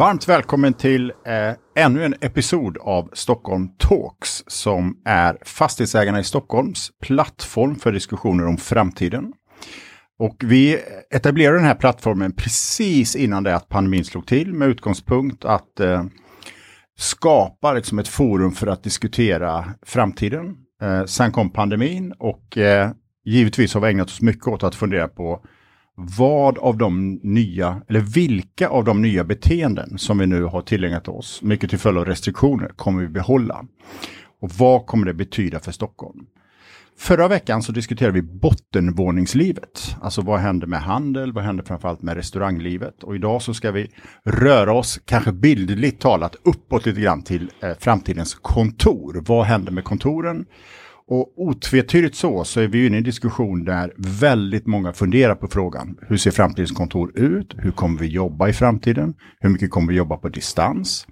Varmt välkommen till eh, ännu en episod av Stockholm Talks som är Fastighetsägarna i Stockholms plattform för diskussioner om framtiden. Och vi etablerade den här plattformen precis innan det att pandemin slog till med utgångspunkt att eh, skapa liksom ett forum för att diskutera framtiden. Eh, sen kom pandemin och eh, givetvis har vi ägnat oss mycket åt att fundera på vad av de nya, eller vilka av de nya beteenden som vi nu har tillägnat oss, mycket till följd av restriktioner, kommer vi behålla? Och vad kommer det betyda för Stockholm? Förra veckan så diskuterade vi bottenvåningslivet. Alltså vad händer med handel, vad händer framförallt med restauranglivet? Och idag så ska vi röra oss, kanske bildligt talat, uppåt lite grann till eh, framtidens kontor. Vad händer med kontoren? Och otvetydigt så, så är vi inne i en diskussion där väldigt många funderar på frågan. Hur ser framtidens kontor ut? Hur kommer vi jobba i framtiden? Hur mycket kommer vi jobba på distans?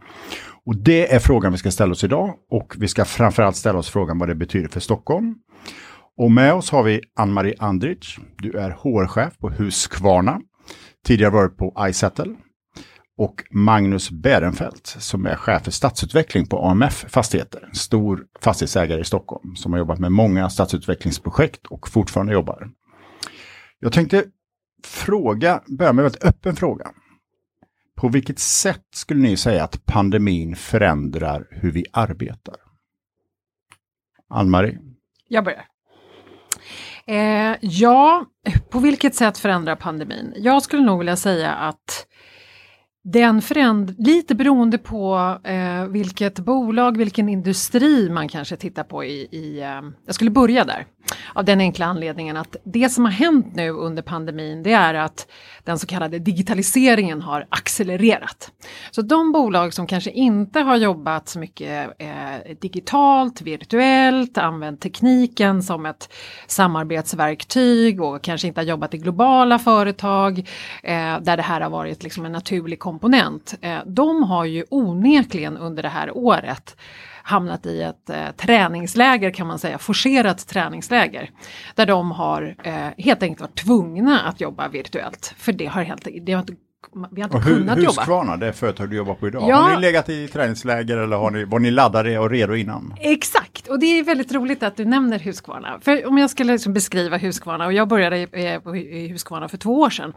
Och det är frågan vi ska ställa oss idag och vi ska framförallt ställa oss frågan vad det betyder för Stockholm. Och med oss har vi Ann-Marie Andrich. Du är HR-chef på Husqvarna. Tidigare varit på iSettle och Magnus Bärenfeldt som är chef för stadsutveckling på AMF Fastigheter, en stor fastighetsägare i Stockholm som har jobbat med många stadsutvecklingsprojekt och fortfarande jobbar. Jag tänkte fråga, börja med en väldigt öppen fråga. På vilket sätt skulle ni säga att pandemin förändrar hur vi arbetar? Ann-Marie? Jag börjar. Eh, ja, på vilket sätt förändrar pandemin? Jag skulle nog vilja säga att den föränd lite beroende på eh, vilket bolag, vilken industri man kanske tittar på i, i eh, jag skulle börja där. Av den enkla anledningen att det som har hänt nu under pandemin det är att den så kallade digitaliseringen har accelererat. Så de bolag som kanske inte har jobbat så mycket eh, digitalt, virtuellt, använt tekniken som ett samarbetsverktyg och kanske inte har jobbat i globala företag eh, där det här har varit liksom en naturlig komponent. Eh, de har ju onekligen under det här året hamnat i ett eh, träningsläger kan man säga, forcerat träningsläger. Där de har eh, helt enkelt varit tvungna att jobba virtuellt. För det har helt det har inte vi har inte och hur, kunnat jobba. Husqvarna, det företag du jobbar på idag. Ja. Har ni legat i träningsläger eller har ni, var ni laddade och redo innan? Exakt, och det är väldigt roligt att du nämner Husqvarna. För om jag skulle liksom beskriva Husqvarna, och jag började i, i Husqvarna för två år sedan.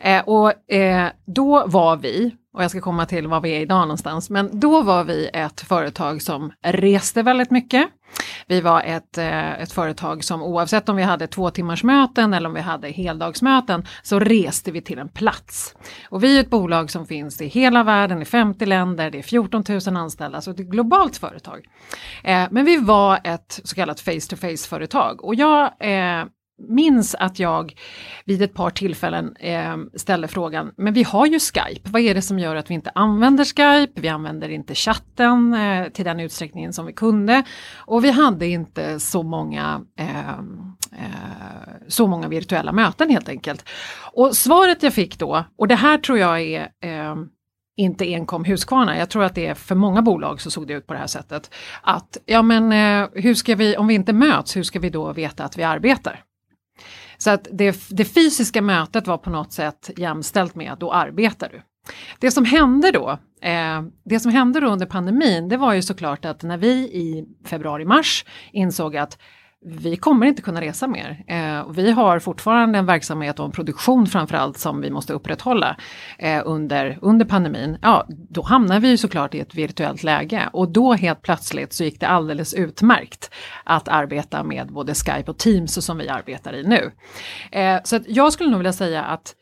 Eh, och eh, då var vi, och jag ska komma till var vi är idag någonstans, men då var vi ett företag som reste väldigt mycket. Vi var ett, eh, ett företag som oavsett om vi hade två timmars möten eller om vi hade heldagsmöten så reste vi till en plats. Och vi är ett bolag som finns i hela världen, i 50 länder, det är 14 000 anställda, så det är ett globalt företag. Eh, men vi var ett så kallat face-to-face företag och jag eh, minns att jag vid ett par tillfällen eh, ställde frågan, men vi har ju Skype, vad är det som gör att vi inte använder Skype? Vi använder inte chatten eh, till den utsträckningen som vi kunde och vi hade inte så många, eh, eh, så många virtuella möten helt enkelt. Och svaret jag fick då, och det här tror jag är eh, inte enkom Husqvarna. Jag tror att det är för många bolag så såg det ut på det här sättet. Att ja men eh, hur ska vi, om vi inte möts, hur ska vi då veta att vi arbetar? Så att det, det fysiska mötet var på något sätt jämställt med att då arbetar du. Det som hände då, eh, det som hände då under pandemin, det var ju såklart att när vi i februari-mars insåg att vi kommer inte kunna resa mer. Eh, vi har fortfarande en verksamhet och en produktion framförallt som vi måste upprätthålla eh, under, under pandemin. Ja, då hamnar vi ju såklart i ett virtuellt läge och då helt plötsligt så gick det alldeles utmärkt att arbeta med både Skype och Teams som vi arbetar i nu. Eh, så att jag skulle nog vilja säga att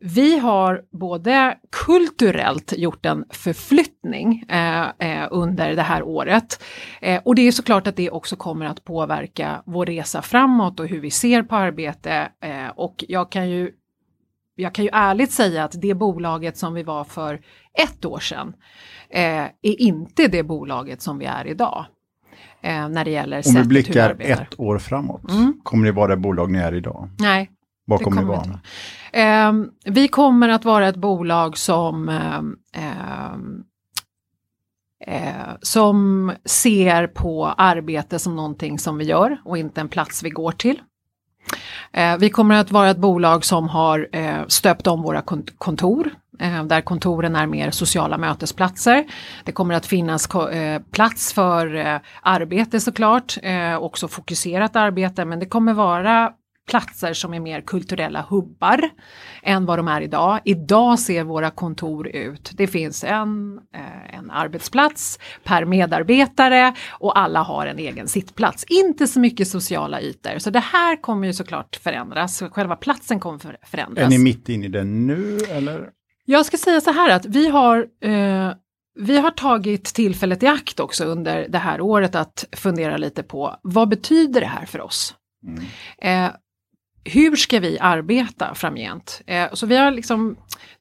vi har både kulturellt gjort en förflyttning eh, eh, under det här året eh, och det är såklart att det också kommer att påverka vår resa framåt och hur vi ser på arbete eh, och jag kan ju jag kan ju ärligt säga att det bolaget som vi var för ett år sedan eh, är inte det bolaget som vi är idag. Eh, när det gäller Om vi blickar ett år framåt, mm. kommer ni vara det bolag ni är idag? Nej. Vad kommer ni vara? Eh, vi kommer att vara ett bolag som ehm, ehm, eh, som ser på arbete som någonting som vi gör och inte en plats vi går till. Eh, vi kommer att vara ett bolag som har eh, stöpt om våra kontor eh, där kontoren är mer sociala mötesplatser. Det kommer att finnas plats för arbete såklart, också fokuserat arbete, men det kommer vara platser som är mer kulturella hubbar än vad de är idag. Idag ser våra kontor ut, det finns en, eh, en arbetsplats per medarbetare och alla har en egen sittplats. Inte så mycket sociala ytor, så det här kommer ju såklart förändras. Själva platsen kommer förändras. Är ni mitt inne i det nu eller? Jag ska säga så här att vi har eh, vi har tagit tillfället i akt också under det här året att fundera lite på vad betyder det här för oss? Mm. Eh, hur ska vi arbeta framgent? Eh, så vi har liksom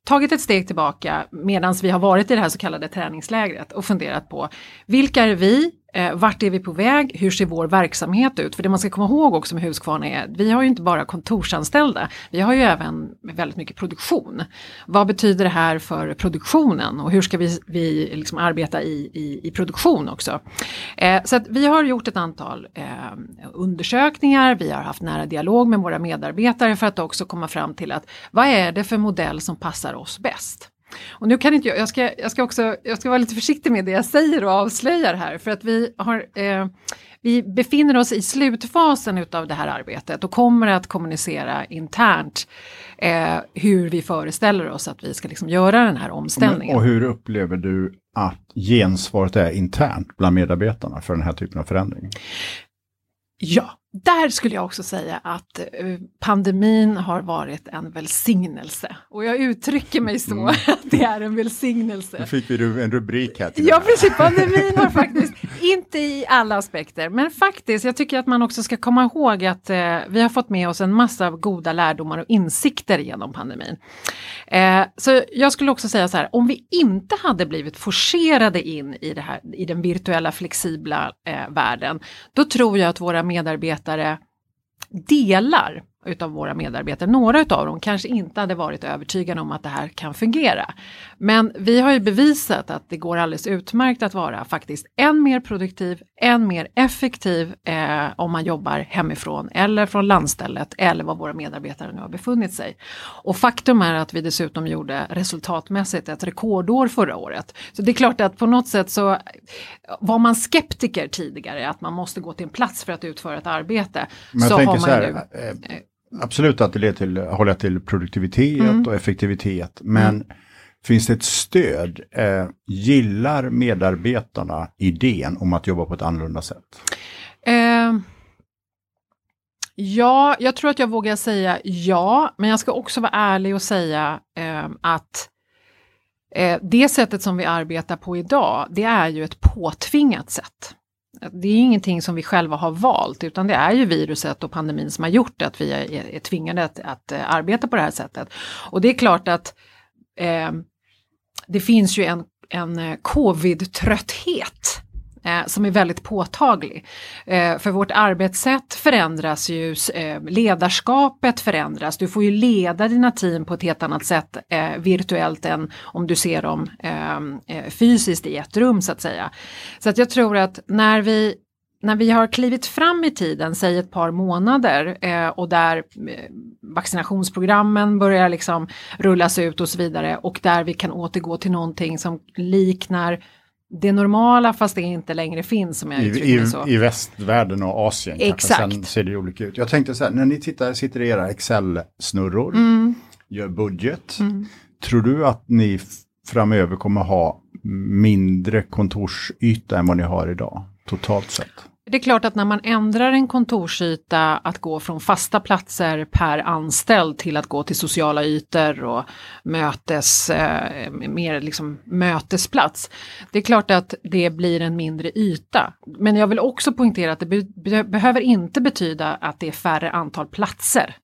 tagit ett steg tillbaka medan vi har varit i det här så kallade träningslägret och funderat på vilka är vi? Eh, vart är vi på väg? Hur ser vår verksamhet ut? För det man ska komma ihåg också med Husqvarna är vi har ju inte bara kontorsanställda, vi har ju även väldigt mycket produktion. Vad betyder det här för produktionen och hur ska vi, vi liksom arbeta i, i, i produktion också? Eh, så att vi har gjort ett antal eh, undersökningar, vi har haft nära dialog med våra medarbetare för att också komma fram till att vad är det för modell som passar oss bäst? Och nu kan inte jag, jag ska, jag ska också, jag ska vara lite försiktig med det jag säger och avslöjar här för att vi har eh, vi befinner oss i slutfasen utav det här arbetet och kommer att kommunicera internt eh, hur vi föreställer oss att vi ska liksom göra den här omställningen. och hur upplever du att gensvaret är internt bland medarbetarna för den här typen av förändring? Ja, där skulle jag också säga att eh, pandemin har varit en välsignelse. Och jag uttrycker mig så, mm. att det är en välsignelse. Nu fick vi en rubrik här. Ja, precis. Pandemin har faktiskt, inte i alla aspekter, men faktiskt, jag tycker att man också ska komma ihåg att eh, vi har fått med oss en massa goda lärdomar och insikter genom pandemin. Eh, så jag skulle också säga så här, om vi inte hade blivit forcerade in i, det här, i den virtuella flexibla eh, världen, då tror jag att våra medarbetare delar utav våra medarbetare, några utav dem kanske inte hade varit övertygade om att det här kan fungera. Men vi har ju bevisat att det går alldeles utmärkt att vara faktiskt än mer produktiv, än mer effektiv eh, om man jobbar hemifrån eller från landstället eller var våra medarbetare nu har befunnit sig. Och faktum är att vi dessutom gjorde resultatmässigt ett rekordår förra året. Så det är klart att på något sätt så var man skeptiker tidigare att man måste gå till en plats för att utföra ett arbete. Men så har man här, nu, eh, Absolut att det leder till, hålla till produktivitet mm. och effektivitet. Men mm. finns det ett stöd? Eh, gillar medarbetarna idén om att jobba på ett annorlunda sätt? Eh, ja, jag tror att jag vågar säga ja, men jag ska också vara ärlig och säga eh, att eh, det sättet som vi arbetar på idag, det är ju ett påtvingat sätt. Det är ingenting som vi själva har valt utan det är ju viruset och pandemin som har gjort att vi är, är tvingade att, att, eh, arbeta på det här sättet. Och det är klart att eh, det finns ju en, en eh, covid-trötthet eh, som är väldigt påtaglig. Eh, för vårt arbetssätt förändras ju, eh, ledarskapet förändras, du får ju leda dina team på ett helt annat sätt eh, virtuellt än om du ser dem eh, eh fysiskt i ett rum så att säga. Så att jag tror att när vi när vi har klivit fram i tiden, säg ett par månader eh, och där eh, vaccinationsprogrammen börjar liksom rullas ut och så vidare och där vi kan återgå till någonting som liknar det normala fast det inte längre finns som jag I, i, så. I västvärlden och Asien Exakt. Kanske, sen ser det olika ut. Jag tänkte så här, när ni tittar, sitter i era Excel-snurror, mm. gör budget, mm. tror du att ni framöver kommer ha mindre kontorsyta än vad ni har idag, totalt sett? Det är klart att när man ändrar en kontorsyta att gå från fasta platser per anställd till att gå till sociala ytor och mötes, eh, mer liksom mötesplats. Det är klart att det blir en mindre yta. Men jag vill också poängtera att det be behöver inte betyda att det är färre antal platser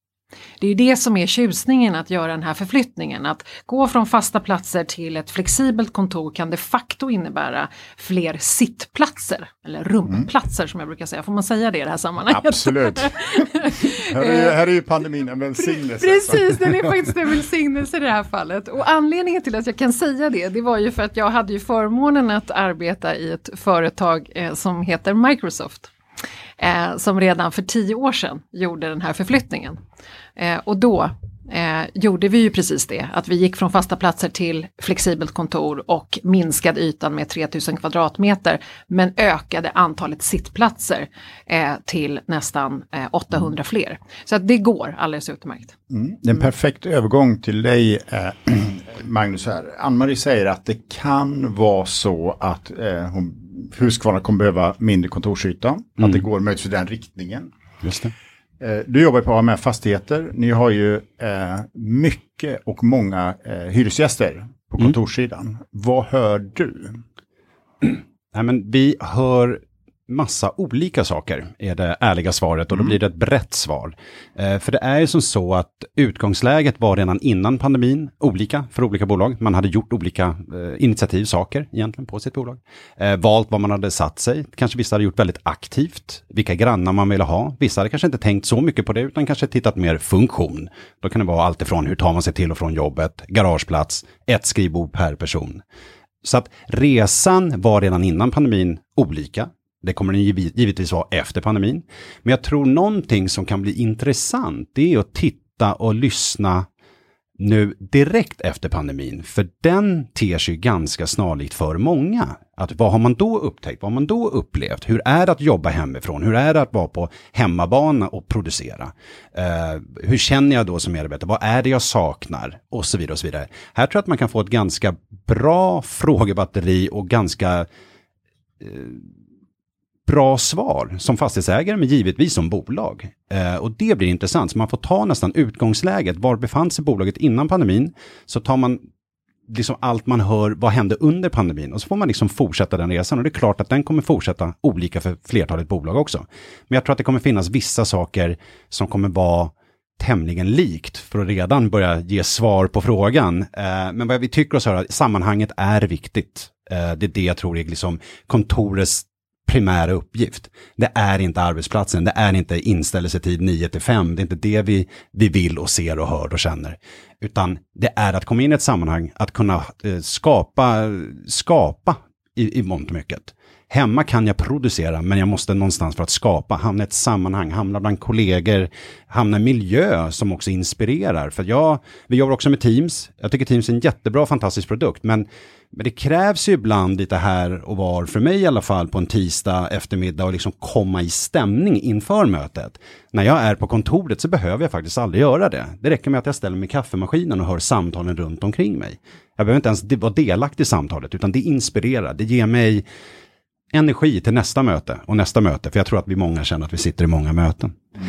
det är det som är tjusningen att göra den här förflyttningen. Att gå från fasta platser till ett flexibelt kontor kan de facto innebära fler sittplatser, eller rumplatser mm. som jag brukar säga. Får man säga det i det här sammanhanget? Absolut. här, är, här är ju pandemin en välsignelse. Precis, den är faktiskt en välsignelse i det här fallet. Och anledningen till att jag kan säga det, det var ju för att jag hade ju förmånen att arbeta i ett företag eh, som heter Microsoft eh, som redan för tio år sedan gjorde den här förflyttningen. Eh, och då eh, gjorde vi ju precis det, att vi gick från fasta platser till flexibelt kontor och minskade ytan med 3000 kvadratmeter, men ökade antalet sittplatser eh, till nästan 800 mm. fler. Så att det går alldeles utmärkt. Mm. Det är en perfekt övergång till dig, eh, Magnus. Ann-Marie säger att det kan vara så att eh, hon Husqvarna kommer behöva mindre kontorsyta. Mm. Att det går möjligtvis i den riktningen. Just det. Eh, du jobbar på AMF Fastigheter. Ni har ju eh, mycket och många eh, hyresgäster på mm. kontorssidan. Mm. Vad hör du? Nej, men vi hör massa olika saker, är det ärliga svaret och då mm. blir det ett brett svar. Eh, för det är ju som så att utgångsläget var redan innan pandemin olika för olika bolag. Man hade gjort olika eh, initiativ, saker egentligen på sitt bolag. Eh, valt vad man hade satt sig, kanske vissa hade gjort väldigt aktivt, vilka grannar man ville ha. Vissa hade kanske inte tänkt så mycket på det utan kanske tittat mer funktion. Då kan det vara allt ifrån hur tar man sig till och från jobbet, garageplats, ett skrivbord per person. Så att resan var redan innan pandemin olika. Det kommer den givetvis vara efter pandemin. Men jag tror någonting som kan bli intressant, det är att titta och lyssna nu direkt efter pandemin. För den ter sig ganska snarlikt för många. Att vad har man då upptäckt? Vad har man då upplevt? Hur är det att jobba hemifrån? Hur är det att vara på hemmabana och producera? Uh, hur känner jag då som medarbetare? Vad är det jag saknar? Och så vidare och så vidare. Här tror jag att man kan få ett ganska bra frågebatteri och ganska uh, bra svar som fastighetsägare, men givetvis som bolag. Eh, och det blir intressant, så man får ta nästan utgångsläget. Var befann sig bolaget innan pandemin? Så tar man liksom allt man hör, vad hände under pandemin? Och så får man liksom fortsätta den resan. Och det är klart att den kommer fortsätta olika för flertalet bolag också. Men jag tror att det kommer finnas vissa saker som kommer vara tämligen likt för att redan börja ge svar på frågan. Eh, men vad vi tycker oss höra, sammanhanget är viktigt. Eh, det är det jag tror är liksom kontorets primära uppgift. Det är inte arbetsplatsen, det är inte inställelsetid 9 till 5, det är inte det vi, vi vill och ser och hör och känner. Utan det är att komma in i ett sammanhang, att kunna eh, skapa, skapa i, i mångt och mycket. Hemma kan jag producera, men jag måste någonstans för att skapa, hamna i ett sammanhang, hamna bland kollegor, hamna i miljö som också inspirerar. För jag, vi jobbar också med Teams. Jag tycker Teams är en jättebra, fantastisk produkt, men men det krävs ju ibland lite här och var, för mig i alla fall, på en tisdag eftermiddag och liksom komma i stämning inför mötet. När jag är på kontoret så behöver jag faktiskt aldrig göra det. Det räcker med att jag ställer mig i kaffemaskinen och hör samtalen runt omkring mig. Jag behöver inte ens vara delaktig i samtalet, utan det inspirerar, det ger mig energi till nästa möte och nästa möte, för jag tror att vi många känner att vi sitter i många möten. Mm.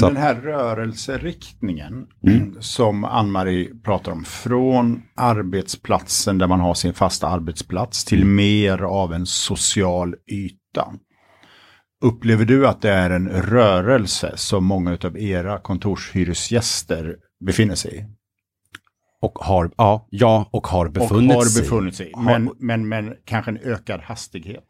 Men den här rörelseriktningen mm. som Ann-Marie pratar om, från arbetsplatsen där man har sin fasta arbetsplats till mm. mer av en social yta. Upplever du att det är en rörelse som många av era kontorshyresgäster befinner sig i? Och har, ja, ja och har befunnit, och har befunnit sig. sig. Men, men, men kanske en ökad hastighet?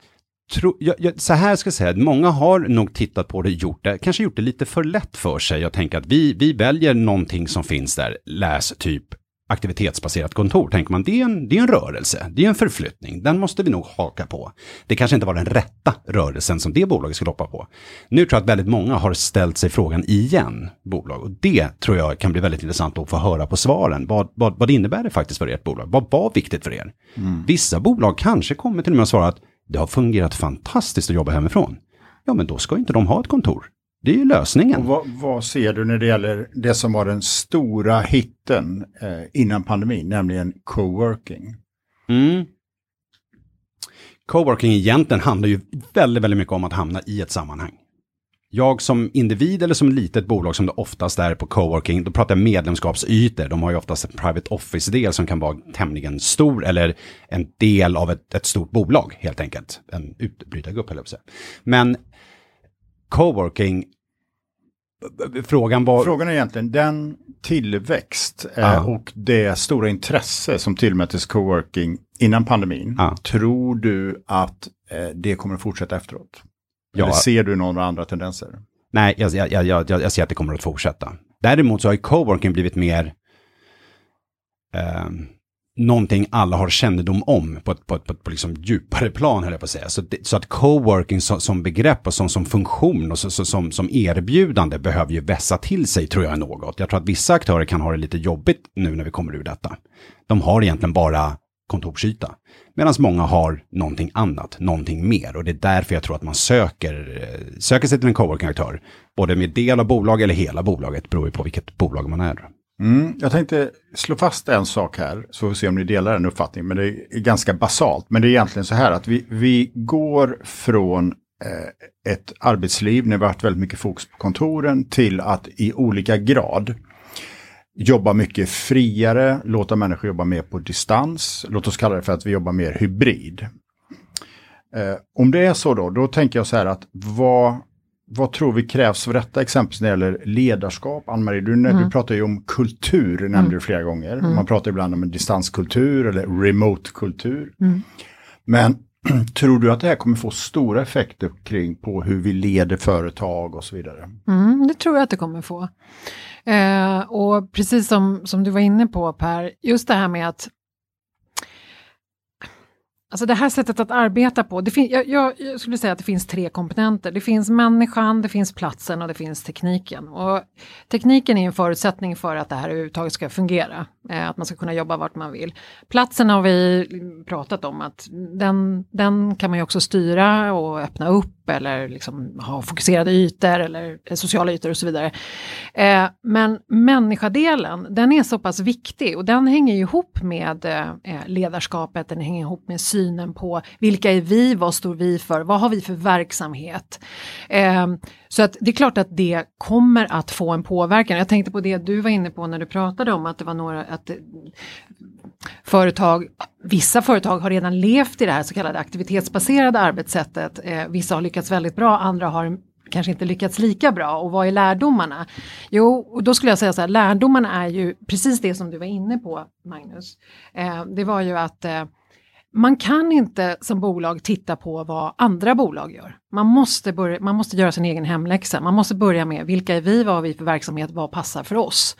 Tro, jag, jag, så här ska jag säga, många har nog tittat på det, gjort det, kanske gjort det lite för lätt för sig. Jag tänker att vi, vi väljer någonting som finns där, läs typ aktivitetsbaserat kontor, tänker man, det är, en, det är en rörelse, det är en förflyttning, den måste vi nog haka på. Det kanske inte var den rätta rörelsen som det bolaget skulle hoppa på. Nu tror jag att väldigt många har ställt sig frågan igen, bolag, och det tror jag kan bli väldigt intressant att få höra på svaren. Vad, vad, vad innebär det faktiskt för ert bolag? Vad var viktigt för er? Mm. Vissa bolag kanske kommer till och med att svara att det har fungerat fantastiskt att jobba hemifrån. Ja, men då ska inte de ha ett kontor. Det är ju lösningen. Vad, vad, ser du när det gäller det som var den stora hitten eh, innan pandemin, nämligen coworking? Mm. Coworking egentligen handlar ju väldigt, väldigt mycket om att hamna i ett sammanhang jag som individ eller som litet bolag som det oftast är på coworking, då pratar jag medlemskapsytor. De har ju oftast en private office-del som kan vara tämligen stor eller en del av ett, ett stort bolag helt enkelt. En utbrytargrupp, eller så. Men coworking frågan var... Frågan är egentligen den tillväxt Ja. och det stora intresse som tillmättes coworking innan pandemin. Ja. Tror du att eh, det kommer att fortsätta efteråt? Ja. Eller ser du några andra tendenser? Nej, jag, jag, jag, jag, ser att det kommer att fortsätta. Däremot så har ju coworking blivit mer eh, någonting alla har kännedom om på ett, på ett, på ett på liksom djupare plan, höll jag på att säga. Så, det, så att coworking som, som begrepp och som, som funktion och så, så, som, som erbjudande behöver ju vässa till sig, tror jag något. Jag tror att vissa aktörer kan ha det lite jobbigt nu när vi kommer ur detta. De har egentligen bara kontorsyta. Medan många har någonting annat, någonting mer. Och det är därför jag tror att man söker, eh, söker sig till en coworking-aktör. Både med del av bolag eller hela bolaget, beror ju på vilket bolag man är. Mm, jag tänkte slå fast en sak här, så får vi se om ni delar den uppfattningen. Men det är ganska basalt. Men det är egentligen så här att vi, vi går från eh, ett arbetsliv när vi har haft väldigt mycket fokus på kontoren till att i olika grad jobba mycket friare, låta människor jobba mer på distans. Låt oss kalla det för att vi jobbar mer hybrid. Eh, om det är så då, då tänker jag så här att vad, vad tror vi krävs för detta exempelvis när det gäller ledarskap? Ann-Marie, du, Mm. du pratar ju om kultur, nämnde du flera gånger. Man pratar ibland om en distanskultur eller remote-kultur. Mm. Men tror du att det här kommer få stora effekter kring på hur vi leder företag och så vidare? Mm, det tror jag att det kommer få. Eh, och precis som, som du var inne på Per, just det här med att Alltså det här sättet att arbeta på, det fin- jag, jag, jag skulle säga att det finns tre komponenter. Det finns människan, det finns platsen och det finns tekniken. Och tekniken är en förutsättning för att det här överhuvudtaget ska fungera. Eh, att man ska kunna jobba vart man vill. Platsen har vi pratat om att den, den kan man ju också styra och öppna upp eller liksom ha fokuserade ytor eller sociala ytor och så vidare. Eh, men människadelen, den är så pass viktig och den hänger ihop med eh, eh, ledarskapet, den hänger ihop med synen på vilka är vi, vad står vi för, vad har vi för verksamhet. Eh, så att det är klart att det kommer att få en påverkan. Jag tänkte på det du var inne på när du pratade om att det var några, att eh, företag, vissa företag har redan levt i det här så kallade aktivitetsbaserade arbetssättet. Eh, vissa har lyckats väldigt bra, andra har kanske inte lyckats lika bra och vad är lärdomarna? Jo, och då skulle jag säga så här, lärdomarna är ju precis det som du var inne på Magnus. Eh, det var ju att eh, man kan inte som bolag titta på vad andra bolag gör. Man måste, börja, man måste göra sin egen hemläxa. Man måste börja med vilka är vi, vad har vi för verksamhet, vad passar för oss?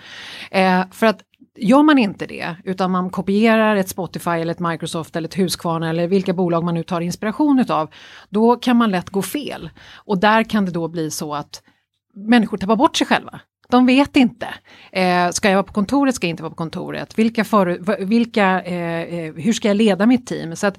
Eh, för att Gör man inte det, utan man kopierar ett Spotify eller ett Microsoft eller ett Husqvarna eller vilka bolag man nu tar inspiration utav, då kan man lätt gå fel. Och där kan det då bli så att människor tappar bort sig själva. De vet inte. Eh, ska jag vara på kontoret, ska jag inte vara på kontoret? Vilka för, vilka, eh, eh, hur ska jag leda mitt team? Så att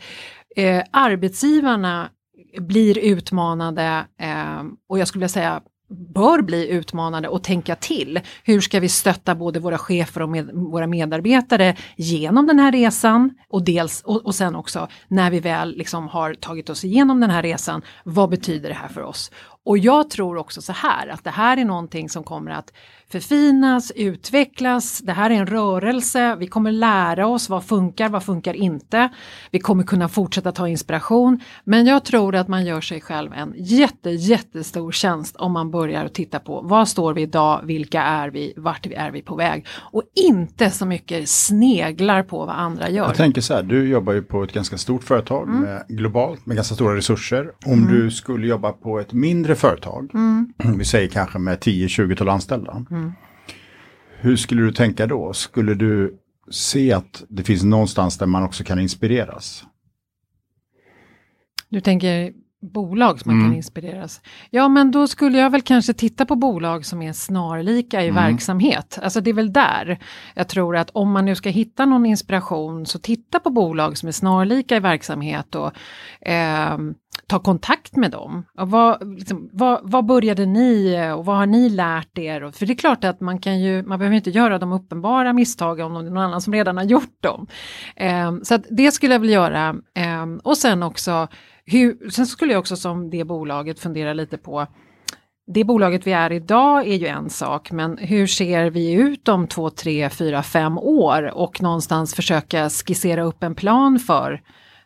eh, arbetsgivarna blir utmanade eh, och jag skulle vilja säga bör bli utmanade och tänka till. Hur ska vi stötta både våra chefer och med, våra medarbetare genom den här resan och, dels, och, och sen också när vi väl liksom har tagit oss igenom den här resan, vad betyder det här för oss? Och jag tror också så här att det här är någonting som kommer att förfinas, utvecklas, det här är en rörelse, vi kommer lära oss vad funkar, vad funkar inte. Vi kommer kunna fortsätta ta inspiration, men jag tror att man gör sig själv en jätte, jättestor tjänst om man börjar titta på vad står vi idag, vilka är vi, vart är vi på väg och inte så mycket sneglar på vad andra gör. Jag tänker så här, du jobbar ju på ett ganska stort företag Mm. med, globalt med ganska stora resurser. Om du skulle jobba på ett mindre företag, Mm. vi säger kanske med 10-20 anställda. Hur skulle du tänka då? Skulle du se att det finns någonstans där man också kan inspireras? Du tänker bolag som man Mm. kan inspireras. Ja, men då skulle jag väl kanske titta på bolag som är snarlika i Mm. verksamhet. Alltså det är väl där jag tror att om man nu ska hitta någon inspiration så titta på bolag som är snarlika i verksamhet och ehm, ta kontakt med dem. Och vad, liksom, vad, vad började ni eh, och vad har ni lärt er? För det är klart att man kan ju, man behöver inte göra de uppenbara misstagen om det är någon annan som redan har gjort dem. Eh, så att det skulle jag vilja göra. Eh, och sen också, hur, sen skulle jag också som det bolaget fundera lite på det bolaget vi är idag är ju en sak, men hur ser vi ut om två, tre, fyra, fem år och någonstans försöka skissera upp en plan för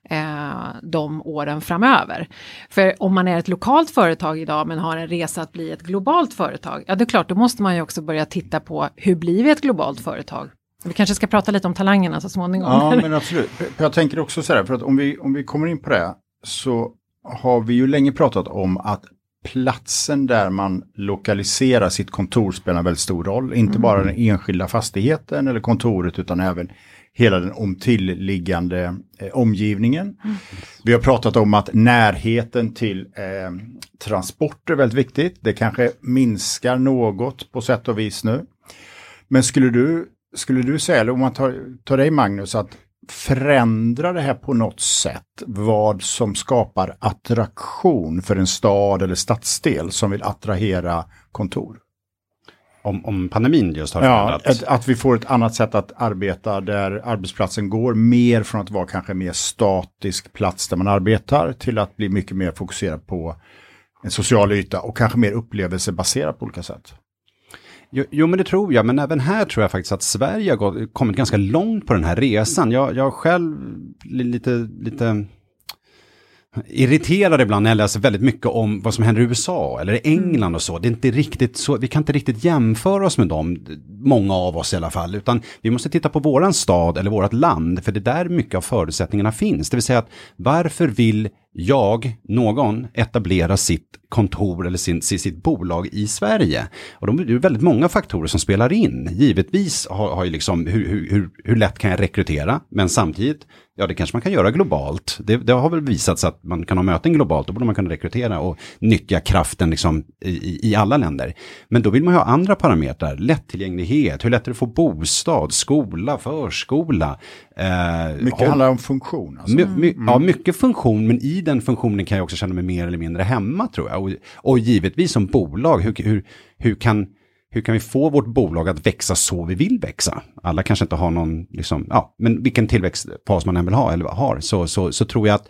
eh, de åren framöver. För om man är ett lokalt företag idag men har en resa att bli ett globalt företag, ja det är klart, då måste man ju också börja titta på hur blir vi ett globalt företag? Vi kanske ska prata lite om talangerna så småningom. Ja, men absolut. Jag tänker också så här, för att om vi, om vi kommer in på det så har vi ju länge pratat om att platsen där man lokaliserar sitt kontor spelar en väldigt stor roll. Inte mm. bara den enskilda fastigheten eller kontoret utan även hela den omtillliggande eh, omgivningen. Mm. Vi har pratat om att närheten till eh, transporter är väldigt viktigt. Det kanske minskar något på sätt och vis nu. Men skulle du, skulle du säga, eller om man tar, tar dig Magnus, att förändra det här på något sätt vad som skapar attraktion för en stad eller stadsdel som vill attrahera kontor? Om, om pandemin just har förändrats? Ja, att, att vi får ett annat sätt att arbeta där arbetsplatsen går mer från att vara kanske mer statisk plats där man arbetar till att bli mycket mer fokuserad på en social yta och kanske mer upplevelsebaserat på olika sätt. Jo, jo, men det tror jag, men även här tror jag faktiskt att Sverige har gått, kommit ganska långt på den här resan. Jag, jag själv lite, lite irriterad ibland när jag läser väldigt mycket om vad som händer i USA eller i England och så. Det är inte riktigt så, vi kan inte riktigt jämföra oss med dem, många av oss i alla fall, utan vi måste titta på våran stad eller vårat land, för det är där mycket av förutsättningarna finns. Det vill säga att varför vill jag, någon, etablera sitt kontor eller sin, sitt bolag i Sverige. Och de, det är väldigt många faktorer som spelar in. Givetvis har, har ju liksom hur, hur, hur lätt kan jag rekrytera, men samtidigt Ja, det kanske man kan göra globalt. Det, det, har väl visat sig att man kan ha möten globalt, då borde man kunna rekrytera och nyttja kraften liksom i, i alla länder. Men då vill man ha andra parametrar, lättillgänglighet, hur lätt är det att få bostad, skola, förskola. Eh, mycket håll... handlar om funktion. Alltså. My, my, mm. Ja, mycket funktion, men i den funktionen kan jag också känna mig mer eller mindre hemma tror jag. Och, och givetvis som bolag, hur, hur, hur kan hur kan vi få vårt bolag att växa så vi vill växa? Alla kanske inte har någon, liksom, ja, men vilken tillväxtfas man än vill ha eller har, så, så, så tror jag att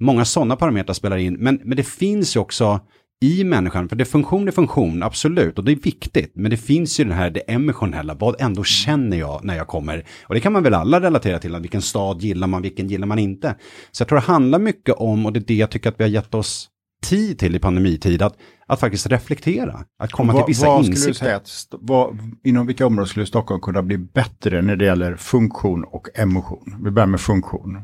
många sådana parametrar spelar in. Men, men det finns ju också i människan, för det är funktion är funktion, absolut, och det är viktigt, men det finns ju den här det emotionella, vad ändå känner jag när jag kommer? Och det kan man väl alla relatera till, vilken stad gillar man, vilken gillar man inte? Så jag tror det handlar mycket om, och det är det jag tycker att vi har gett oss tid till i pandemitid, att, att faktiskt reflektera, att komma vad, till vissa vad insikter. Skulle du säga att, vad, inom vilka områden skulle Stockholm kunna bli bättre när det gäller funktion och emotion? Vi börjar med funktion.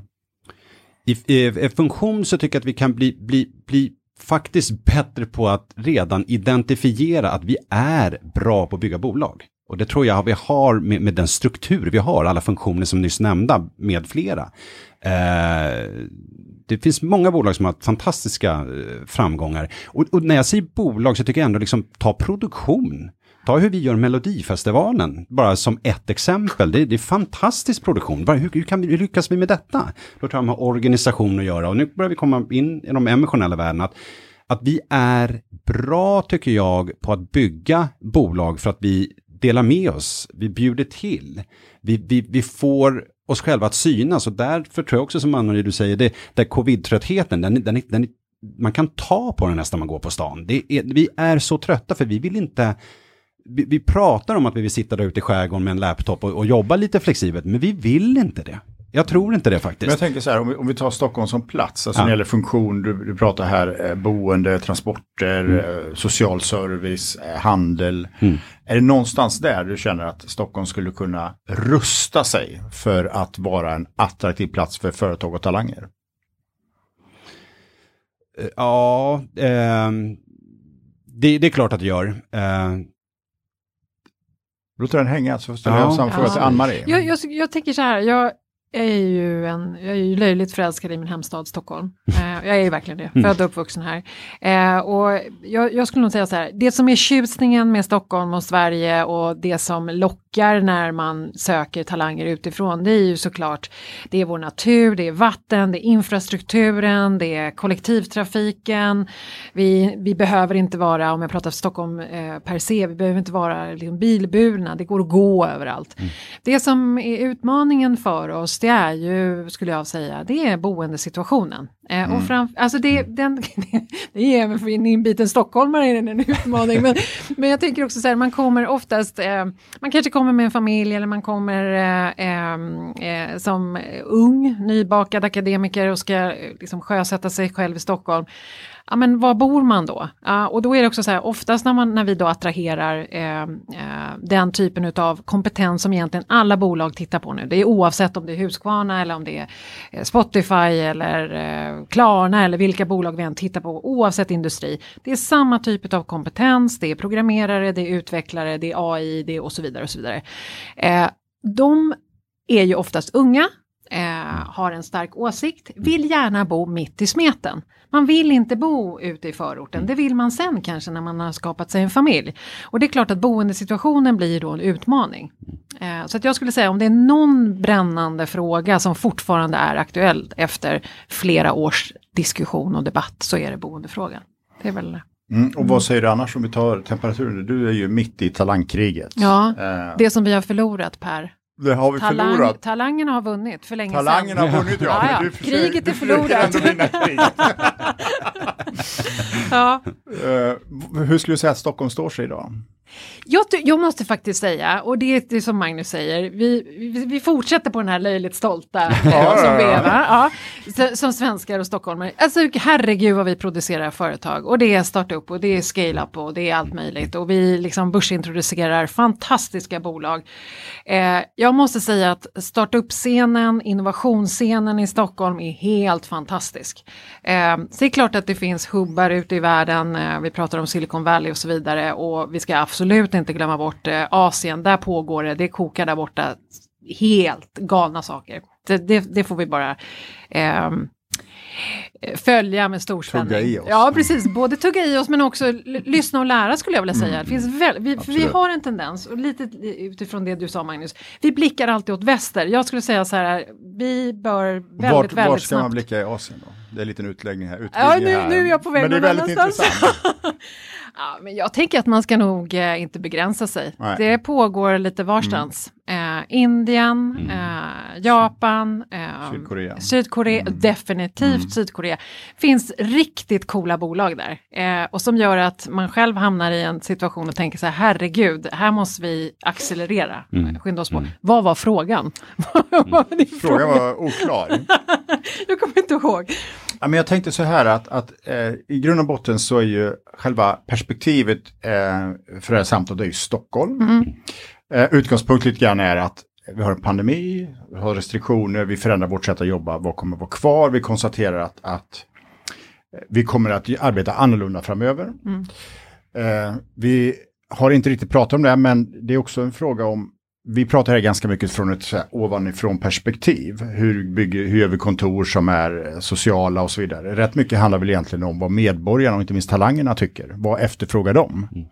I, i, i funktion så tycker jag att vi kan bli, bli, bli faktiskt bättre på att redan identifiera att vi är bra på att bygga bolag. Och det tror jag vi har med, med den struktur vi har, alla funktioner som nyss nämnda med flera. Eh, det finns många bolag som har haft fantastiska eh, framgångar. Och, och, när jag säger bolag så tycker jag ändå liksom ta produktion. Ta hur vi gör Melodifestivalen, bara som ett exempel. Det, det är fantastisk produktion. Bara, hur, hur, kan vi, hur lyckas vi med detta? Då tror jag man har organisation att göra. Och nu börjar vi komma in i de emotionella värdena. Att, att vi är bra, tycker jag, på att bygga bolag för att vi delar med oss. Vi bjuder till. Vi, vi, vi får oss själva att synas och därför tror jag också som Anna du säger, det, där covid-tröttheten, den, den, den, man kan ta på den nästan man går på stan. Är, vi är så trötta för vi vill inte vi, vi, pratar om att vi vill sitta där ute i skärgården med en laptop och, och jobba lite flexibelt, men vi vill inte det. Jag tror inte det faktiskt. Men jag tänker så här, om vi, om vi tar Stockholm som plats, alltså ja. när det gäller funktion, du, du pratar här eh, boende, transporter, mm. eh, social service, eh, handel. Mm. Är det någonstans där du känner att Stockholm skulle kunna rusta sig för att vara en attraktiv plats för företag och talanger? Eh, ja, eh, det, det, är klart att det gör. Eh, Låter den hänga så ställer jag samma fråga till Ann-Marie. Jag, jag, jag tänker så här, jag, jag är ju, en, jag är ju löjligt förälskad i min hemstad Stockholm. Eh, jag är ju verkligen det, mm. född och uppvuxen här. Eh, och jag, jag, skulle nog säga så här, det som är tjusningen med Stockholm och Sverige och det som lockar när man söker talanger utifrån, det är ju såklart, det är vår natur, det är vatten, det är infrastrukturen, det är kollektivtrafiken. Vi, vi behöver inte vara, om jag pratar Stockholm eh, per se, vi behöver inte vara liksom, bilburna, det går att gå överallt. Mm. Det som är utmaningen för oss det är ju, skulle jag säga, det är boendesituationen. Eh, och fram, alltså det, den, det ger även för en inbiten stockholmare är en utmaning. men, men jag tänker också så här, man kommer oftast, eh, man kanske kommer med en familj eller man kommer eh, eh, eh som ung, nybakad akademiker och ska eh, liksom sjösätta sig själv i Stockholm ja men var bor man då? Ja, och då är det också så här, oftast när, man, när vi då attraherar eh, eh, den typen av kompetens som egentligen alla bolag tittar på nu. Det är oavsett om det är Husqvarna eller om det är eh, Spotify eller eh, Klarna eller vilka bolag vi än tittar på, oavsett industri. Det är samma typ av kompetens, det är programmerare, det är utvecklare, det är AI, det är och så vidare och så vidare. Eh, de är ju oftast unga, eh, har en stark åsikt, vill gärna bo mitt i smeten. Man vill inte bo ute i förorten, det vill man sen kanske när man har skapat sig en familj. Och det är klart att boendesituationen blir då en utmaning. Eh, så att jag skulle säga om det är någon brännande fråga som fortfarande är aktuell efter flera års diskussion och debatt så är det boendefrågan. Det är väl Mm, och vad säger du annars om vi tar temperaturen? Du är ju mitt i talangkriget. Ja, eh. det som vi har förlorat Per. Det har vi Talang, förlorat. Talangerna har vunnit för länge Talangerna sedan. har vunnit ja, ja, ja. Kriget är förlorat. ja. Uh, hur skulle du säga att Stockholm står sig idag? Jag, jag, måste faktiskt säga, och det är det som Magnus säger, vi, vi, vi fortsätter på den här löjligt stolta ja, som vi är, ja, som svenskar och stockholmare. Alltså herregud vad vi producerar företag och det är startup och det är scale-up och det är allt möjligt och vi liksom börsintroducerar fantastiska bolag. Eh, jag måste säga att startup-scenen, innovationsscenen i Stockholm är helt fantastisk. Eh, så det är klart att det finns hubbar ute i världen, eh, vi pratar om Silicon Valley och så vidare och vi ska absolut absolut inte glömma bort eh, Asien, där pågår det, det kokar där borta helt galna saker. Det, det, det får vi bara eh, följa med stor spänning. Tugga i oss. Ja, precis. Både tugga i oss men också lyssna och lära skulle jag vilja säga. Mm. Det finns väl, vi, vi har en tendens, och lite utifrån det du sa Magnus, vi blickar alltid åt väster. Jag skulle säga så här, vi bör väldigt, vart, väldigt vart ska snabbt... man blicka i Asien då? Det är en liten utläggning här. Ja, nu, här. nu är jag på väg Men det är väldigt intressant. Ja, men jag tänker att man ska nog eh, inte begränsa sig. Nej. Det pågår lite varstans. Mm. Eh, Indien, mm. eh, Japan, eh, Sydkorea, Sydkorea mm. definitivt mm. Sydkorea. finns riktigt coola bolag där. Eh, och som gör att man själv hamnar i en situation och tänker så här, herregud, här måste vi accelerera, mm. skynda oss på. Mm. Vad var frågan? var frågan var oklar. jag kommer inte ihåg. Ja, men jag tänkte så här att, att eh, i grund och botten så är ju själva perspektivet eh, för det här samtalet är ju Stockholm. Mm. Eh, utgångspunkt lite grann är att vi har en pandemi, vi har restriktioner, vi förändrar vårt sätt att jobba, vad kommer vara kvar? Vi konstaterar att, att vi kommer att arbeta annorlunda framöver. Mm. Eh, vi har inte riktigt pratat om det, men det är också en fråga om vi pratar här ganska mycket från ett här, ovanifrån perspektiv. Hur, bygger, hur gör vi kontor som är sociala och så vidare. Rätt mycket handlar väl egentligen om vad medborgarna och inte minst talangerna tycker. Vad efterfrågar de? Mm.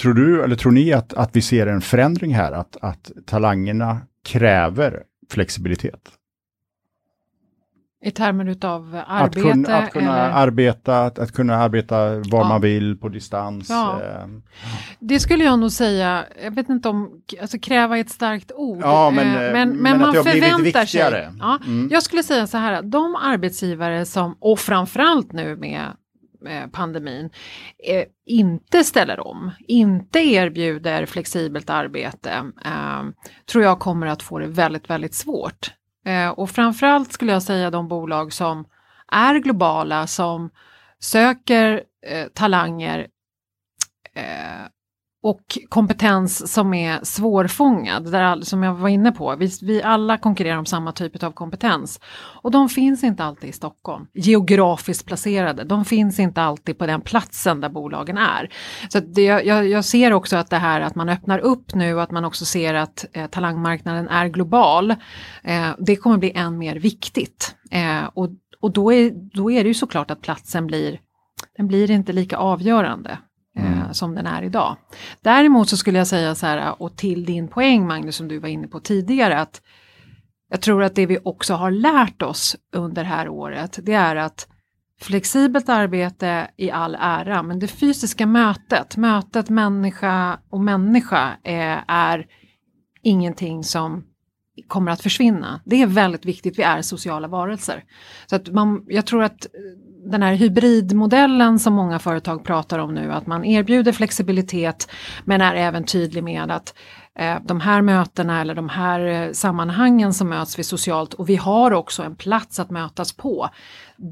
Tror du, eller tror ni att, att vi ser en förändring här? Att, att talangerna kräver flexibilitet? I termer utav arbete? Att kunna, att kunna arbeta, att, att, kunna arbeta var ja. man vill på distans. Ja. Eh. Det skulle jag nog säga, jag vet inte om, alltså kräva ett starkt ord. Ja, men, eh, men, men, men man förväntar sig. Ja, mm. Jag skulle säga så här, de arbetsgivare som, och framförallt nu med pandemin, eh, inte ställer om, inte erbjuder flexibelt arbete, eh, tror jag kommer att få det väldigt, väldigt svårt. Eh, och framförallt skulle jag säga de bolag som är globala, som söker eh, talanger eh, och kompetens som är svårfångad, där, som jag var inne på. Vi, vi alla konkurrerar om samma typ av kompetens. Och de finns inte alltid i Stockholm, geografiskt placerade. De finns inte alltid på den platsen där bolagen är. Så det, jag, jag, ser också att det här att man öppnar upp nu att man också ser att eh, talangmarknaden är global. Eh, det kommer bli än mer viktigt. Eh, och och då, är, då är det ju såklart att platsen blir, den blir inte lika avgörande. Eh, mm. som den är idag. Däremot så skulle jag säga så här, och till din poäng Magnus som du var inne på tidigare, att jag tror att det vi också har lärt oss under det här året, det är att flexibelt arbete i all ära, men det fysiska mötet, mötet människa och människa är, är ingenting som kommer att försvinna. Det är väldigt viktigt, vi är sociala varelser. Så att man, jag tror att den här hybridmodellen som många företag pratar om nu, att man erbjuder flexibilitet men är även tydlig med att eh, de här mötena eller de här eh, sammanhangen som möts vi socialt och vi har också en plats att mötas på.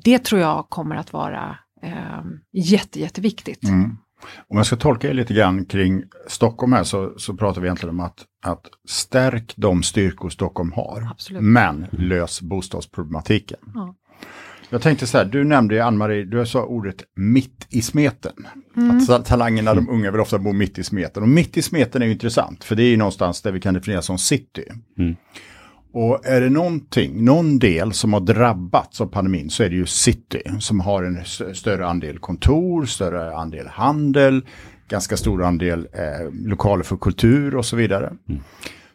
Det tror jag kommer att vara eh, jätte, jätteviktigt. Mm. Om jag ska tolka er lite grann kring Stockholm här så, så pratar vi egentligen om att, att stärk de styrkor Stockholm har, Absolut. men lös bostadsproblematiken. Ja. Jag tänkte så här, du nämnde ju Ann-Marie, du sa ordet mitt i smeten. Mm. Att talangerna, de unga vill ofta bo mitt i smeten. Och mitt i smeten är ju intressant, för det är ju någonstans där vi kan definiera som city. Mm. Och är det någonting, någon del som har drabbats av pandemin så är det ju city som har en större andel kontor, större andel handel, ganska stor andel eh, lokaler för kultur och så vidare. Mm.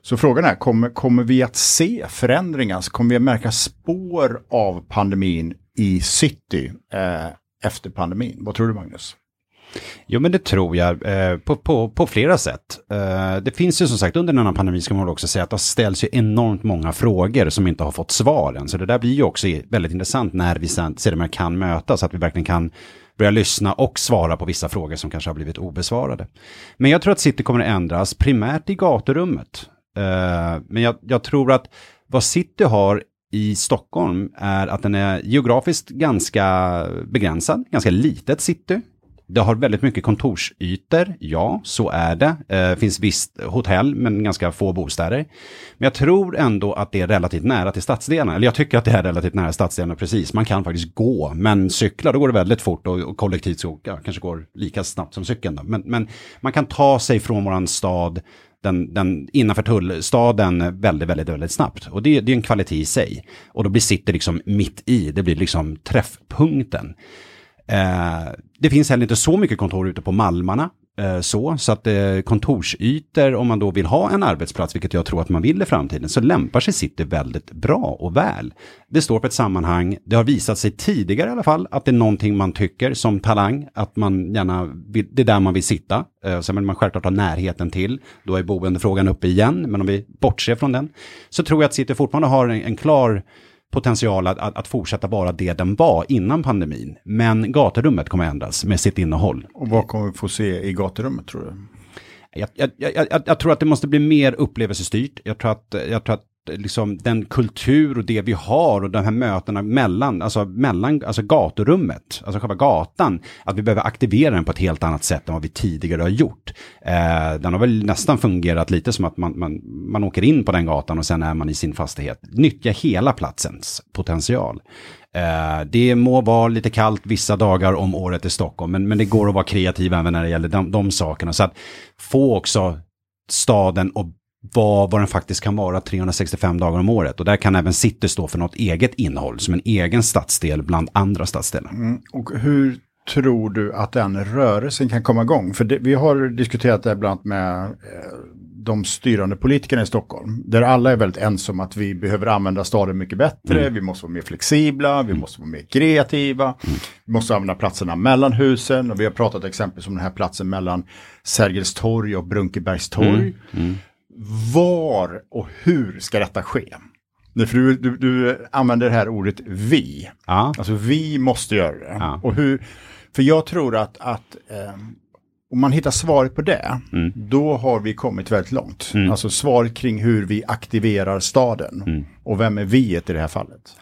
Så frågan är, kommer, kommer vi att se förändringar? Kommer vi att märka spår av pandemin i city eh, efter pandemin? Vad tror du Magnus? Jo, men det tror jag eh, på, på, på flera sätt. Eh, det finns ju som sagt under denna pandemi ska man också säga att det ställs ju enormt många frågor som inte har fått svar än. Så det där blir ju också väldigt intressant när vi sedan sedermera kan mötas, att vi verkligen kan börja lyssna och svara på vissa frågor som kanske har blivit obesvarade. Men jag tror att City kommer att ändras primärt i gaturummet. Eh, men jag, jag tror att vad City har i Stockholm är att den är geografiskt ganska begränsad, ganska litet city. Det har väldigt mycket kontorsytor, ja, så är det. Det eh, finns visst hotell, men ganska få bostäder. Men jag tror ändå att det är relativt nära till stadsdelarna. Eller jag tycker att det är relativt nära stadsdelarna, precis. Man kan faktiskt gå, men cykla, då går det väldigt fort och, och kollektivt så ja, kanske går lika snabbt som cykeln. Då. Men, men man kan ta sig från våran stad den, den innanför tullstaden väldigt, väldigt, väldigt snabbt. Och det, det är en kvalitet i sig. Och då blir City liksom mitt i, det blir liksom träffpunkten. Eh, det finns heller inte så mycket kontor ute på Malmarna. Eh, så, så att eh, kontorsytor, om man då vill ha en arbetsplats, vilket jag tror att man vill i framtiden, så lämpar sig City väldigt bra och väl. Det står på ett sammanhang, det har visat sig tidigare i alla fall, att det är någonting man tycker som talang, att man gärna vill, det är där man vill sitta. Eh, sen vill man självklart ha närheten till, då är boendefrågan uppe igen, men om vi bortser från den, så tror jag att City fortfarande har en, en klar potential att, att, att, fortsätta vara det den var innan pandemin. Men gaturummet kommer ändras med sitt innehåll. Och vad kommer vi få se i gaturummet tror du? Jag, jag, jag, jag, tror att det måste bli mer upplevelsestyrt. Jag tror att, jag tror att liksom den kultur och det vi har och de här mötena mellan, alltså mellan, alltså gaturummet, alltså själva gatan, att vi behöver aktivera den på ett helt annat sätt än vad vi tidigare har gjort. Eh, den har väl nästan fungerat lite som att man, man, man åker in på den gatan och sen är man i sin fastighet. Nyttja hela platsens potential. Eh, det må vara lite kallt vissa dagar om året i Stockholm, men, men det går att vara kreativ även när det gäller de, de sakerna. Så att få också staden och vad, vad den faktiskt kan vara 365 dagar om året. Och där kan även City stå för något eget innehåll, som en egen stadsdel bland andra stadsdelar. Mm. Och hur tror du att den rörelsen kan komma igång? För det, vi har diskuterat det bland med eh, de styrande politikerna i Stockholm. Där alla är väldigt ensamma att vi behöver använda staden mycket bättre, mm. vi måste vara mer flexibla, vi mm. måste vara mer kreativa, mm. vi måste använda platserna mellan husen. Och vi har pratat exempelvis om den här platsen mellan Sergels torg och Brunkebergstorg. Mm. mm var och hur ska detta ske? För du, du, du använder det här ordet vi. Ja. Alltså vi måste göra det. Ja. Och hur, för jag tror att, att eh, om man hittar svaret på det, mm. då har vi kommit väldigt långt. Mm. Alltså svaret kring hur vi aktiverar staden. Mm. Och vem är vi i det här fallet?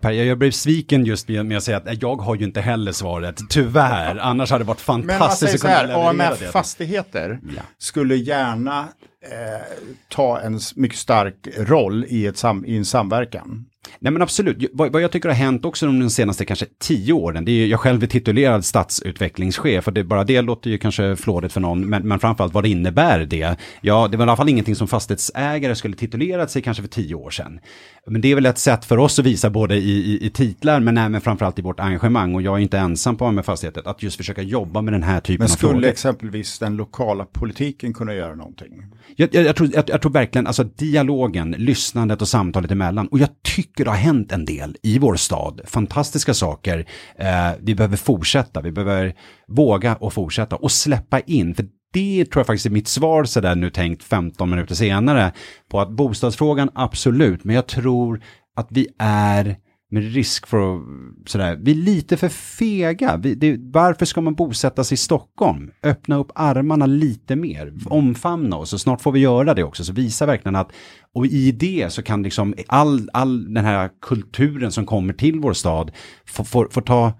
Per, jag blev sviken just med att säga att jag har ju inte heller svaret, tyvärr. Annars hade det varit fantastiskt att kunna leverera AMF det. Fastigheter ja. skulle gärna eh, ta en mycket stark roll i, ett sam, i en samverkan. Nej men absolut, vad, vad, jag tycker har hänt också de senaste kanske tio åren, det är jag själv är titulerad stadsutvecklingschef, och det, bara det låter ju kanske flådigt för någon, men, men framförallt vad det innebär det. Ja, det var i alla fall ingenting som fastighetsägare skulle titulerat sig kanske för tio år sedan. Men det är väl ett sätt för oss att visa både i, i, i titlar, men även framförallt i vårt engagemang, och jag är inte ensam på med fastigheter, att just försöka jobba med den här typen av frågor. Men skulle exempelvis den lokala politiken kunna göra någonting? Jag, jag, jag, tror, jag, jag tror verkligen, alltså dialogen, lyssnandet och samtalet emellan, och jag tycker det har hänt en del i vår stad. Fantastiska saker. Eh, vi behöver fortsätta, vi behöver våga och fortsätta och släppa in. För det tror jag faktiskt är mitt svar sådär nu tänkt 15 minuter senare. På att bostadsfrågan absolut, men jag tror att vi är med risk för att, sådär, vi är lite för fega. Vi, det, varför ska man bosätta sig i Stockholm? Öppna upp armarna lite mer, omfamna oss och snart får vi göra det också. Så visa verkligen att, och i det så kan liksom all, all den här kulturen som kommer till vår stad få, få, få ta,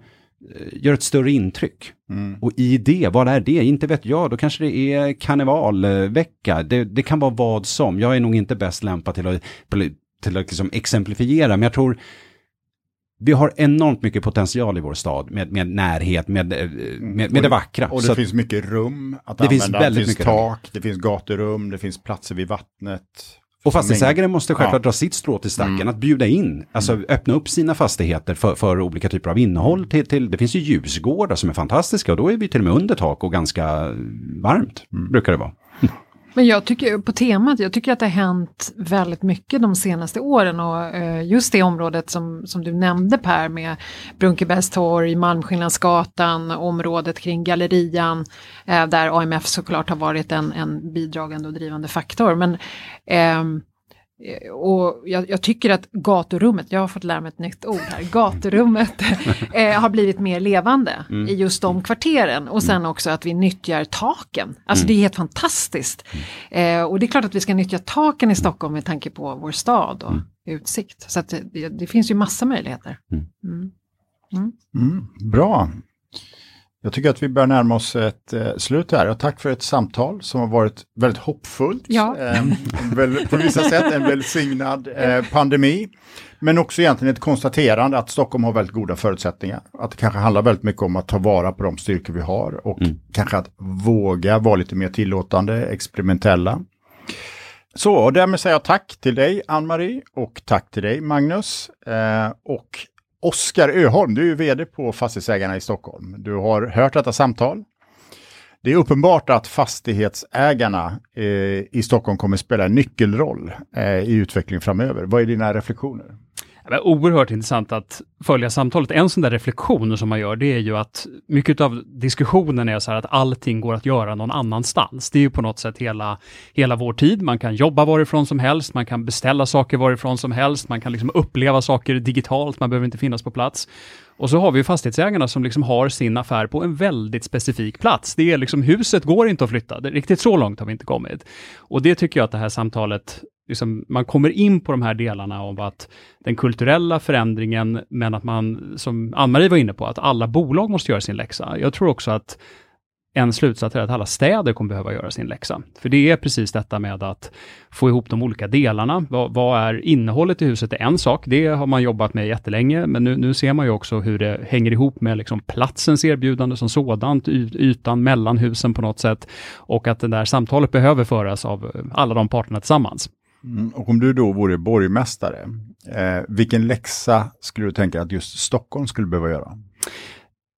gör ett större intryck. Mm. Och i det, vad är det? Inte vet jag, då kanske det är karnevalvecka. Det, det kan vara vad som. Jag är nog inte bäst lämpad till att, till att liksom exemplifiera, men jag tror vi har enormt mycket potential i vår stad med, med närhet, med, eh, med, med det vackra. Och det Så finns mycket rum att det använda. Finns väldigt det finns mycket tak, rum. det finns gaturum, det finns platser vid vattnet. Och fastighetsägare måste självklart ja. dra sitt strå till stacken, mm. att bjuda in, alltså mm. öppna upp sina fastigheter för, för olika typer av innehåll. Till, till, det finns ju ljusgårdar som är fantastiska och då är vi till och med under tak och ganska varmt, mm. brukar det vara. Men jag tycker på temat, jag tycker att det har hänt väldigt mycket de senaste åren och eh, just det området som, som du nämnde Per med Brunkebergstorg, Malmskillnadsgatan, området kring Gallerian eh, där AMF såklart har varit en, en bidragande och drivande faktor. Men eh, Eh, och jag, jag, tycker att gaturummet, jag har fått lära mig ett nytt ord här, gaturummet eh, har blivit mer levande mm. i just de kvarteren. Och sen mm. också att vi nyttjar taken. Alltså mm. det är helt fantastiskt. Eh, och det är klart att vi ska nyttja taken i Stockholm med tanke på vår stad och mm. utsikt. Så att det, det, finns ju massa möjligheter. Mm. Mm. Bra. Jag tycker att vi börjar närma oss ett eh, slut här och tack för ett samtal som har varit väldigt hoppfullt. Ja. Eh, väl, på vissa sätt en välsignad eh, pandemi. Men också egentligen ett konstaterande att Stockholm har väldigt goda förutsättningar. Att det kanske handlar väldigt mycket om att ta vara på de styrkor vi har och mm. kanske att våga vara lite mer tillåtande, experimentella. Så, och därmed säger jag tack till dig Ann-Marie och tack till dig Magnus. Eh, och Oskar Öholm, du är vd på Fastighetsägarna i Stockholm. Du har hört detta samtal. Det är uppenbart att fastighetsägarna eh, i Stockholm kommer spela en nyckelroll eh, i utvecklingen framöver. Vad är dina reflektioner? Men oerhört intressant att följa samtalet. En sån där reflektion som man gör, det är ju att mycket av diskussionen är så här att allting går att göra någon annanstans. Det är ju på något sätt hela, hela vår tid. Man kan jobba varifrån som helst, man kan beställa saker varifrån som helst, man kan liksom uppleva saker digitalt, man behöver inte finnas på plats. Och så har vi fastighetsägarna som liksom har sin affär på en väldigt specifik plats. Det är liksom huset går inte att flytta. Det, riktigt så långt har vi inte kommit. Och det tycker jag att det här samtalet liksom, man kommer in på de här delarna av att den kulturella förändringen, men att man, som Ann-Marie var inne på, att alla bolag måste göra sin läxa. Jag tror också att en slutsats är att alla städer kommer behöva göra sin läxa. För det är precis detta med att få ihop de olika delarna. Vad, vad är innehållet i huset är en sak, det har man jobbat med jättelänge, men nu, nu ser man ju också hur det hänger ihop med liksom platsens erbjudande som sådant, ytan mellan husen på något sätt, och att det där samtalet behöver föras av alla de parterna tillsammans. Mm, och om du då vore borgmästare, eh, vilken läxa skulle du tänka att just Stockholm skulle behöva göra?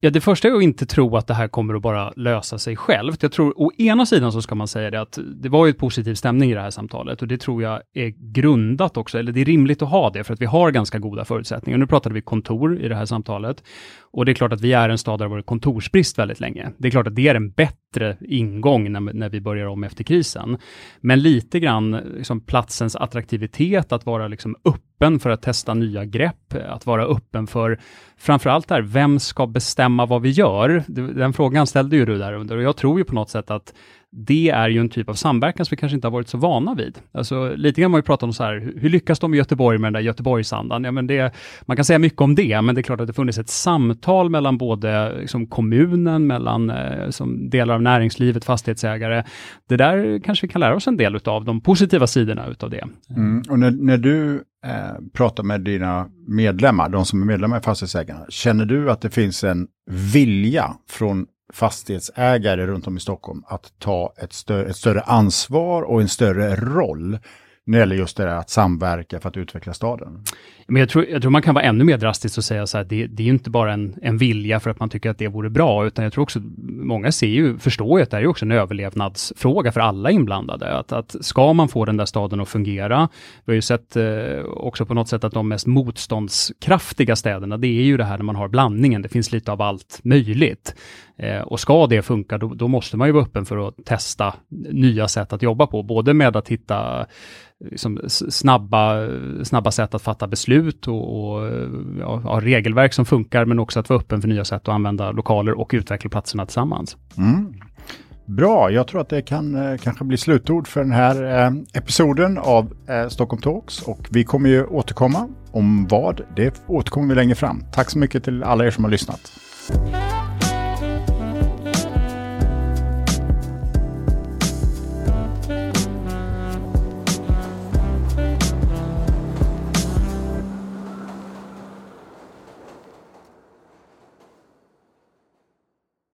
Ja, det första är att inte tro att det här kommer att bara lösa sig självt. Jag tror, å ena sidan så ska man säga det att det var ju ett positiv stämning i det här samtalet och det tror jag är grundat också, eller det är rimligt att ha det för att vi har ganska goda förutsättningar. Nu pratade vi kontor i det här samtalet och det är klart att vi är en stad där det varit kontorsbrist väldigt länge. Det är klart att det är en bättre ingång när, när vi börjar om efter krisen. Men lite grann liksom platsens attraktivitet, att vara liksom öppen för att testa nya grepp, att vara öppen för framförallt där, vem ska bestämma vad vi gör? Den frågan ställde ju du där under och jag tror ju på något sätt att det är ju en typ av samverkan som vi kanske inte har varit så vana vid. Alltså, lite grann har man ju pratat om så här, hur lyckas de i Göteborg med den där Göteborgsandan? Ja, men det, man kan säga mycket om det, men det är klart att det funnits ett samtal mellan både liksom, kommunen, mellan eh, som delar av näringslivet, fastighetsägare. Det där kanske vi kan lära oss en del av de positiva sidorna utav det. Mm, och när, när du eh, pratar med dina medlemmar, de som är medlemmar i Fastighetsägarna, känner du att det finns en vilja från fastighetsägare runt om i Stockholm att ta ett större, ett större ansvar och en större roll när det gäller just det där att samverka för att utveckla staden? Men jag tror, jag tror man kan vara ännu mer drastisk och säga så här, det, det är ju inte bara en, en vilja för att man tycker att det vore bra, utan jag tror också, många ser ju, förstår ju att det här är också en överlevnadsfråga för alla inblandade. Att, att ska man få den där staden att fungera, vi har ju sett eh, också på något sätt att de mest motståndskraftiga städerna, det är ju det här när man har blandningen, det finns lite av allt möjligt. Eh, och ska det funka, då, då, måste man ju vara öppen för att testa nya sätt att jobba på, både med att hitta eh, liksom, snabba, eh, snabba sätt att fatta beslut och, och ja, ha regelverk som funkar, men också att vara öppen för nya sätt att använda lokaler och utveckla platserna tillsammans. Mm. Bra, jag tror att det kan eh, kanske bli slutord för den här eh, episoden av eh, Stockholm Talks och vi kommer ju återkomma om vad. Det återkommer vi längre fram. Tack så mycket till alla er som har lyssnat.